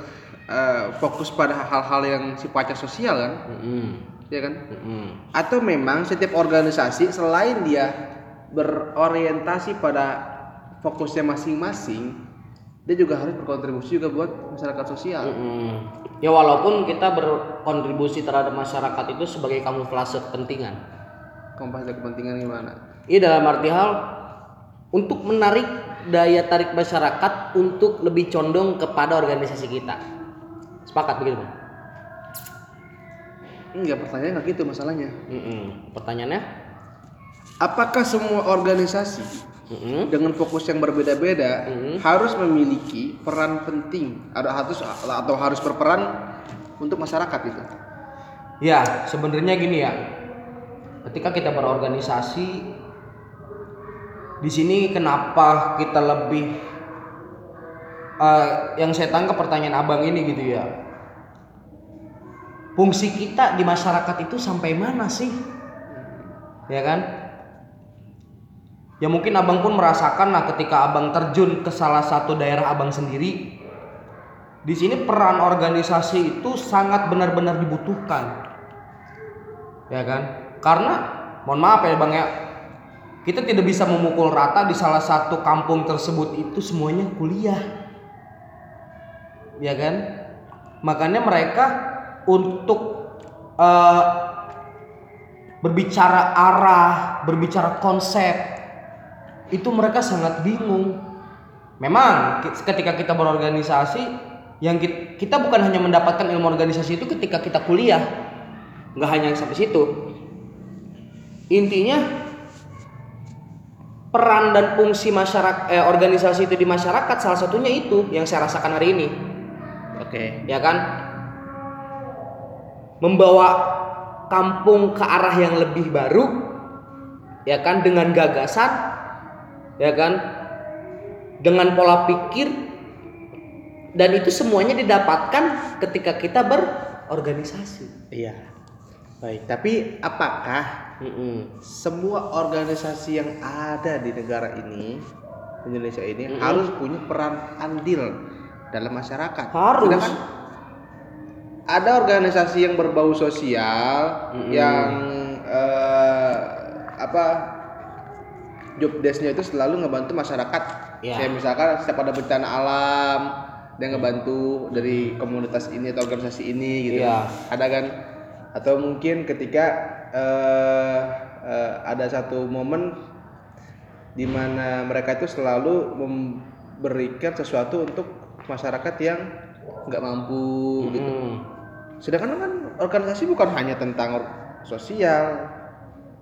eh, fokus pada hal-hal yang sifatnya sosial kan, Mm-mm. ya kan? Mm-mm. Atau memang setiap organisasi selain dia berorientasi pada fokusnya masing-masing, dia juga harus berkontribusi juga buat masyarakat sosial. Mm-mm. Ya walaupun kita berkontribusi terhadap masyarakat itu sebagai kamuflase kepentingan. Kompas kepentingan gimana? Ini dalam arti hal untuk menarik daya tarik masyarakat untuk lebih condong kepada organisasi kita. Sepakat begitu, Bang? Enggak, pertanyaan nggak gitu masalahnya. Mm-mm. Pertanyaannya? Apakah semua organisasi Mm-mm. dengan fokus yang berbeda-beda Mhm. harus memiliki peran penting ada harus atau harus berperan untuk masyarakat itu? Ya, sebenarnya gini ya. Ketika kita berorganisasi di sini kenapa kita lebih eh, yang saya tangkap pertanyaan Abang ini gitu ya. Fungsi kita di masyarakat itu sampai mana sih? Ya kan? Ya mungkin Abang pun merasakan lah ketika Abang terjun ke salah satu daerah Abang sendiri. Di sini peran organisasi itu sangat benar-benar dibutuhkan ya kan karena mohon maaf ya bang ya kita tidak bisa memukul rata di salah satu kampung tersebut itu semuanya kuliah ya kan? Makanya mereka untuk eh, berbicara arah berbicara konsep itu mereka sangat bingung. Memang ketika kita berorganisasi yang ki- kita bukan hanya mendapatkan ilmu organisasi itu ketika kita kuliah. Nggak hanya sampai situ. Intinya peran dan fungsi masyarakat eh, organisasi itu di masyarakat salah satunya itu yang saya rasakan hari ini Oke. ya kan membawa kampung ke arah yang lebih baru ya kan dengan gagasan ya kan dengan pola pikir dan itu semuanya didapatkan ketika kita berorganisasi Iya. Baik, tapi apakah Mm-mm. semua organisasi yang ada di negara ini Indonesia ini Mm-mm. harus punya peran andil dalam masyarakat? Harus. Sedangkan ada organisasi yang berbau sosial Mm-mm. yang eh, apa job desk-nya itu selalu ngebantu masyarakat. Ya. Kayak misalkan setiap ada bencana alam dia ngebantu dari komunitas ini atau organisasi ini gitu. Iya. Ada kan? Atau mungkin ketika eh, eh, ada satu momen di mana mereka itu selalu memberikan sesuatu untuk masyarakat yang nggak mampu gitu. Mm-mm. Sedangkan kan organisasi bukan hanya tentang sosial.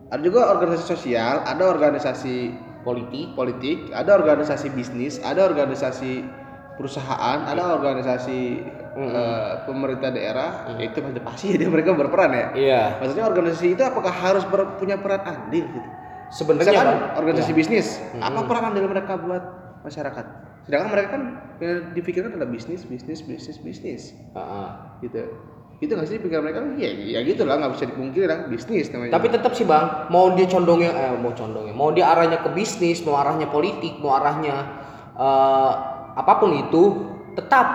Ada juga organisasi sosial, ada organisasi politik politik, ada organisasi bisnis, ada organisasi perusahaan, ada organisasi eh, pemerintah daerah. Ya Itu pasti pasti dia mereka berperan ya. iya Maksudnya organisasi itu apakah harus ber- punya peran andil gitu? sebenarnya Bang, organisasi iya. bisnis, Mm-mm. apa peran andil mereka buat masyarakat? Sedangkan mereka kan yang dipikirkan adalah bisnis, bisnis, bisnis, bisnis. Ah. gitu. Itu nggak sih pikiran mereka? Ya ya gitu lah nggak bisa dipungkiri lah bisnis namanya. Tapi tetap sih bang, mau dia condongnya, eh, mau condongnya, mau dia arahnya ke bisnis, mau arahnya politik, mau arahnya eh, apa pun itu, tetap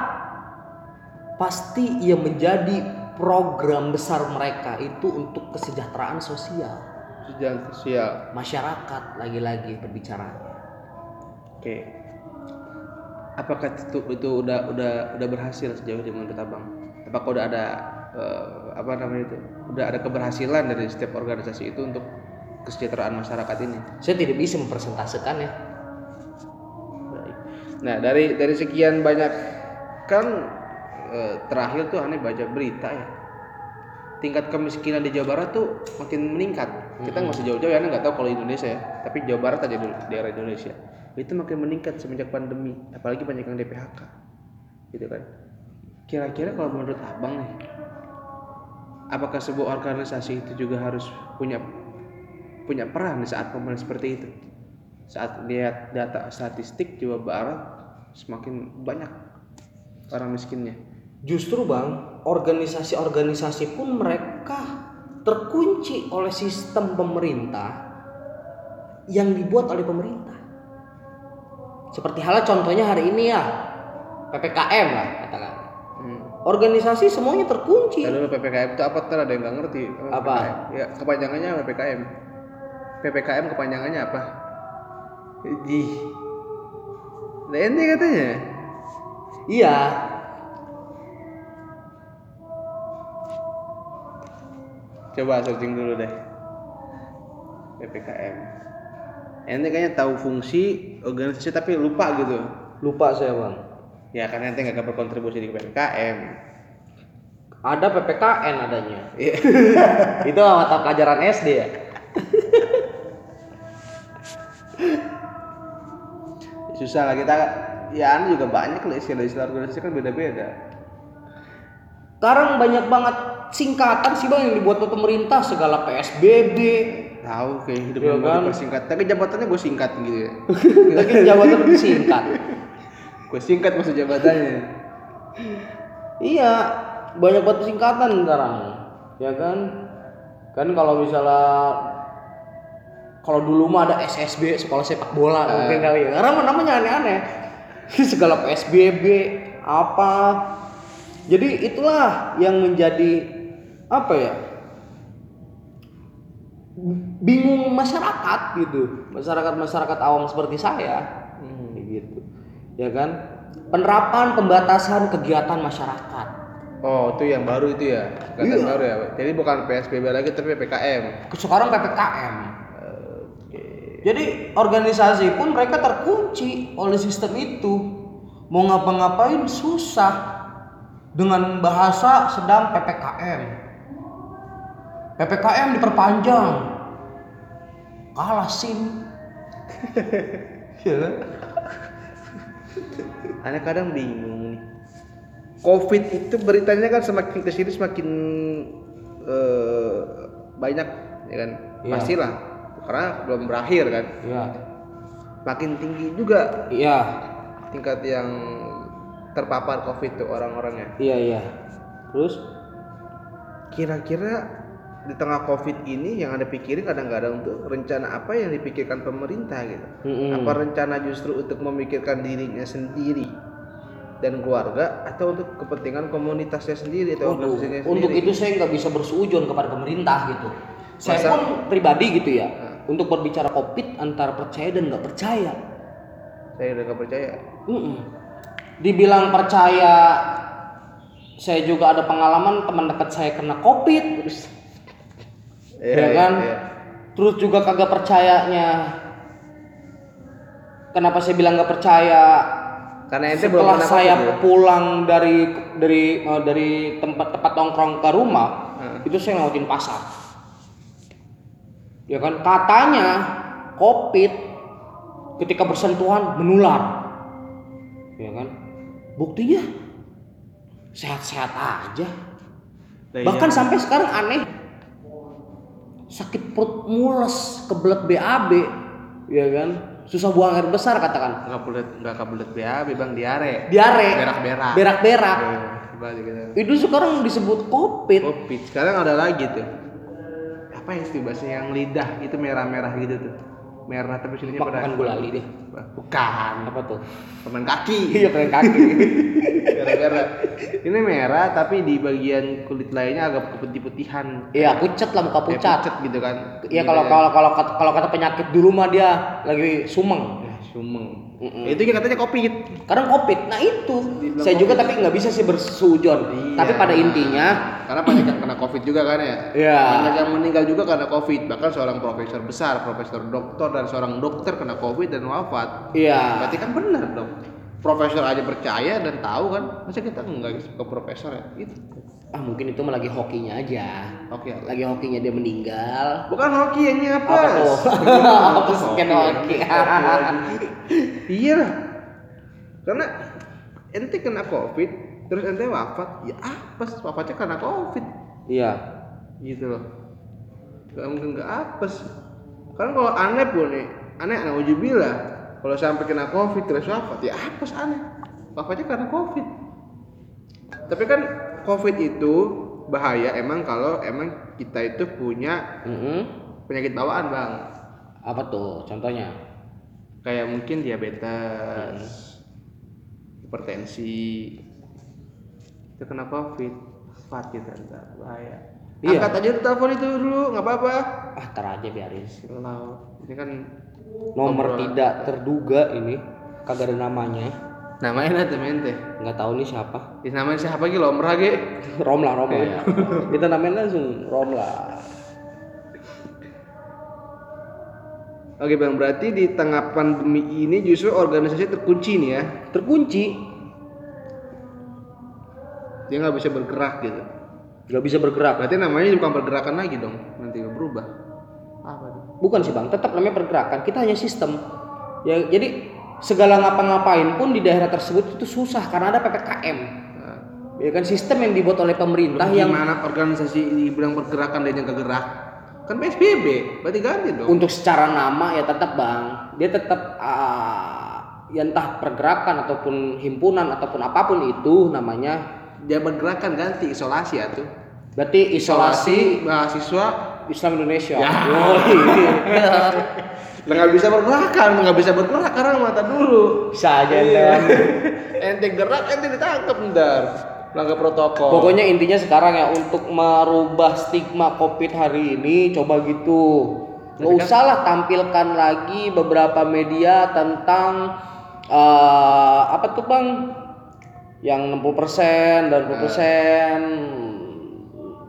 pasti yang menjadi program besar mereka itu untuk kesejahteraan sosial. Sejalan sosial. Masyarakat lagi-lagi berbicara. oke apakah itu itu udah udah udah berhasil sejauh ini menurut abang apakah udah ada eh, apa namanya itu udah ada keberhasilan dari setiap organisasi itu untuk kesejahteraan masyarakat ini Saya tidak bisa mempresentasekan ya. Baik. Nah dari dari sekian banyak kan eh, terakhir tuh aneh baca berita ya tingkat kemiskinan di Jawa Barat tuh makin meningkat. Kita nggak usah jauh-jauh ya, nggak tahu kalau Indonesia ya, tapi Jawa Barat aja dulu daerah Indonesia itu makin meningkat semenjak pandemi, apalagi banyak yang DPHK, gitu kan. Kira-kira kalau menurut abang nih, apakah sebuah organisasi itu juga harus punya punya peran di saat momen seperti itu? Saat lihat data statistik Jawa Barat semakin banyak orang miskinnya. Justru bang, organisasi-organisasi pun mereka terkunci oleh sistem pemerintah yang dibuat oleh pemerintah. Seperti halnya contohnya hari ini ya PPKM lah katakan. Hmm. Organisasi semuanya terkunci. Lalu PPKM itu apa? Ntar ada yang nggak ngerti. Apa? PPKM. Ya kepanjangannya PPKM. PPKM kepanjangannya apa? Di. Ente katanya. Iya. Coba searching dulu deh. PPKM. Ente kayaknya tahu fungsi organisasi tapi lupa gitu. Lupa saya bang. Ya karena ente nggak berkontribusi di PPKM. Ada PPKN adanya. Iya. Itu mata pelajaran SD ya. Susah lah kita. Ya anu juga banyak lah istilah-istilah organisasi kan beda-beda. Sekarang banyak banget singkatan sih bang yang dibuat oleh pemerintah segala PSBB. Tahu kayak hidup Iya yang kan? dipersingkat. Tapi jabatannya gue singkat gitu ya. Lagi jabatan lebih singkat. gue singkat masa jabatannya. Iya, banyak banget singkatan sekarang. Ya kan? Kan kalau misalnya kalau dulu mah ada SSB sekolah sepak bola mungkin kali ya. Karena namanya aneh-aneh. Segala PSBB apa. Jadi itulah yang menjadi apa ya? Bingung masyarakat gitu. Masyarakat-masyarakat awam seperti saya. Kayak gitu. Ya kan? Penerapan pembatasan kegiatan masyarakat. Oh, itu yang baru itu ya. Kata Iya. baru ya. Jadi bukan PSBB lagi tapi PPKM. sekarang PPKM. Jadi organisasi pun mereka terkunci oleh sistem itu. Mau ngapa-ngapain susah dengan bahasa sedang PPKM. PPKM diperpanjang. Kalah SIM. Kan? Aneh kadang bingung nih. Covid itu beritanya kan semakin ke sini semakin eh, banyak ya kan. Iya. Pastilah karena belum berakhir kan. Iya. Makin tinggi juga Iya. tingkat yang terpapar Covid tuh orang-orangnya. Iya, iya. Terus Kira-kira di tengah Covid ini yang ada pikirin kadang-kadang tuh rencana apa yang dipikirkan pemerintah gitu. Mm-mm. Apa rencana justru untuk memikirkan dirinya sendiri dan keluarga atau untuk kepentingan komunitasnya sendiri atau Waduh, organisasinya untuk sendiri? itu saya nggak bisa bersujon kepada pemerintah gitu. Saya Masa- pun pribadi gitu ya, untuk berbicara covid antara percaya dan nggak percaya. Saya udah gak percaya. Mm-mm. Dibilang percaya, saya juga ada pengalaman teman dekat saya kena covid, ya kan? iya. Terus juga kagak percayanya. Kenapa saya bilang nggak percaya? Karena ente belum Setelah pernah saya ya? pulang dari dari eh, dari tempat tempat nongkrong ke rumah, Heeh. itu saya ngelewatin pasar. Ya kan katanya COVID ketika bersentuhan menular. Ya kan? Buktinya sehat-sehat aja. Lah iya. Bahkan sampai sekarang aneh sakit perut mules, kebelet BAB, ya kan? Susah buang air besar katakan. nggak kebelet nggak kebelet BAB bang diare. Diare, Berak-berak. berak-berak. Eh, Kembali gitu. Itu sekarang disebut COVID. Covid. Sekarang ada lagi tuh. Apa ya itu bahasa yang lidah itu merah-merah gitu tuh. Merah tapi sininya pada Makan gulali deh. Bukan. Apa tuh? Permen kaki. Iya pengen kaki. Merah-merah. Ini merah tapi di bagian kulit lainnya agak keputih-putihan. Iya pucat lah muka Kayak pucat. pucat gitu kan. Iya kalau kalau kalau kata, kalau kata penyakit dulu mah dia lagi sumeng. Ya, sumeng. Mm-mm. Itu yang katanya covid. Sekarang COVID. Nah itu Dibilang saya juga tapi nggak bisa sih bersujon. Iya. Tapi pada intinya Karena banyak yang kena covid juga kan ya. Iya. Banyak yang meninggal juga karena covid. Bahkan seorang profesor besar, profesor doktor dan seorang dokter kena covid dan wafat. iya Berarti kan benar dong. Profesor aja percaya dan tahu kan. Masa kita enggak ke profesor ya? Gitu. ah mungkin itu lagi hokinya aja. Oke. Lagi hokinya dia meninggal. Bukan hoki yang apa? Apa tuh? Apa sekian hoki? Iya lah. Karena ente kena covid, terus ente wafat, ya apes wafatnya karena covid, Iya. gitu loh. Gak mungkin gak apes. Kan kalau aneh pun nih, aneh aneh ujubillah. Kalau sampai kena covid terus wafat, ya apes aneh. Wafatnya karena covid. Tapi kan covid itu bahaya emang kalau emang kita itu punya Mm-mm. penyakit bawaan bang Apa tuh contohnya? kayak mungkin diabetes hipertensi itu kena covid fat kita ntar bahaya Iya. angkat aja telepon itu dulu nggak apa-apa Ah, tar aja biarin. Kalau ini kan Nomor tidak terduga ini kagak ada namanya. namanya nanti temen teh Nggak tahu nih siapa. Ini namanya siapa lagi lo merage Romla, Romla ya. Kita namain langsung Romla. Oke bang, berarti di tengah pandemi ini justru organisasi terkunci nih ya. Terkunci, Dia nggak bisa bergerak gitu. nggak bisa bergerak. Berarti namanya bukan pergerakan lagi dong, nanti berubah. Bukan sih bang, tetap namanya pergerakan. Kita hanya sistem. Ya, jadi segala ngapa-ngapain pun di daerah tersebut itu susah karena ada ppkm. Nah, Ya kan sistem yang dibuat oleh pemerintah yang gimana organisasi dibilang pergerakan dan yang kegerak? Kan PSBB, berarti ganti dong. untuk secara nama ya tetap bang, dia tetap ah, ya entah pergerakan ataupun himpunan ataupun apa pun itu namanya. Dia bergerakan ganti isolasi ya tuh. Berarti isolasi mahasiswa Islam Indonesia. Ya. Oh, iya. nggak bisa bergerakan, nggak bisa bergerak karena mata dulu. Bisa aja Iya. ente. gerak, ente ditangkap ntar. Langkah protokol. Pokoknya intinya sekarang ya untuk merubah stigma COVID hari ini coba gitu. Nggak kan- usah lah tampilkan lagi beberapa media tentang eh, apa tuh bang? Yang 60% dan 20%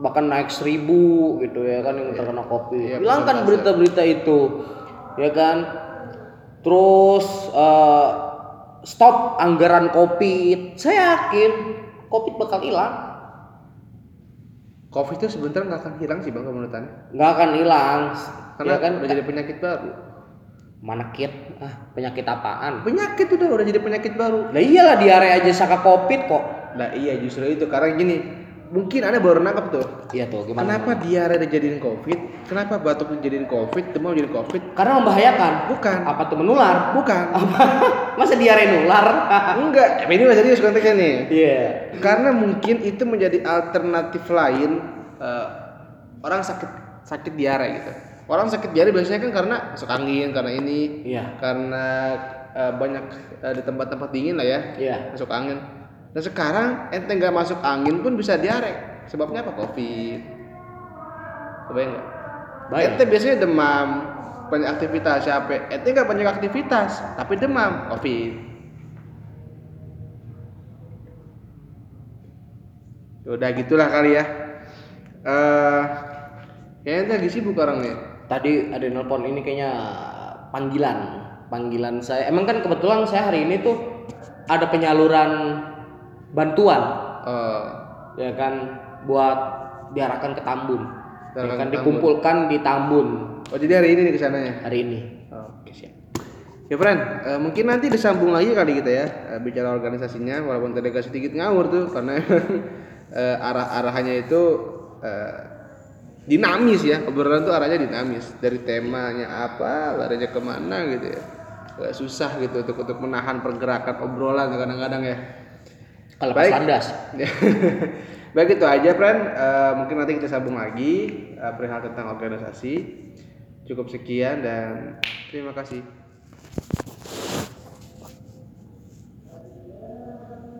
bahkan naik 1000 gitu ya kan yang terkena COVID. Iya, Hilangkan berita-berita itu, ya kan? Terus eh, stop anggaran COVID. Saya yakin COVID bakal hilang. Covid itu sebentar nggak akan hilang sih bang menurut anda? Nggak akan hilang. Karena ya kan? udah jadi penyakit baru. Mana kit? Ah, penyakit apaan? Penyakit udah udah jadi penyakit baru. Lah iyalah diare aja saka COVID kok. Nah iya justru itu karena gini mungkin anda baru nangkap tuh. Iya tuh, gimana? Kenapa diare dijadiin covid? Kenapa batuk dijadiin covid? Demam jadi covid? Karena membahayakan. Bukan. Apa tuh menular? Bukan. Apa? Masa diare nular? Enggak. Tapi ini nggak serius konteksnya nih. Iya. Karena mungkin itu menjadi alternatif lain eh, orang sakit sakit diare gitu. Orang sakit diare biasanya kan karena masuk angin, karena ini, Iya. karena eh, banyak eh, di tempat-tempat dingin lah ya, Iya. masuk angin. Nah sekarang ente nggak masuk angin pun bisa diare. Sebabnya apa? Covid. Kebayang nggak? Baik. Ente biasanya demam, banyak aktivitas capek. Ente nggak banyak aktivitas, tapi demam, covid. Udah gitulah kali ya. Eh, kayaknya ente lagi sibuk orang nih. Tadi ada nelpon ini kayaknya panggilan. Panggilan saya. Emang kan kebetulan saya hari ini tuh ada penyaluran bantuan Eh, ya kan buat diarahkan ke Tambun. Ya Diarahkan kan ke Tambun. dikumpulkan di Tambun oh jadi hari ini nih ke sananya. hari ini. Oke siap. Ya friend, eh, mungkin nanti disambung lagi kali kita ya eh, bicara organisasinya walaupun tadi agak sedikit ngawur tuh karena eh, arah-arahannya itu eh, dinamis ya obrolan tuh arahnya dinamis dari temanya apa larinya ke mana gitu ya susah gitu untuk untuk menahan pergerakan obrolan kadang-kadang ya Kalau Baik. landas. Baik itu aja friend Eh, mungkin nanti kita sambung lagi eh, perihal tentang organisasi cukup sekian dan terima kasih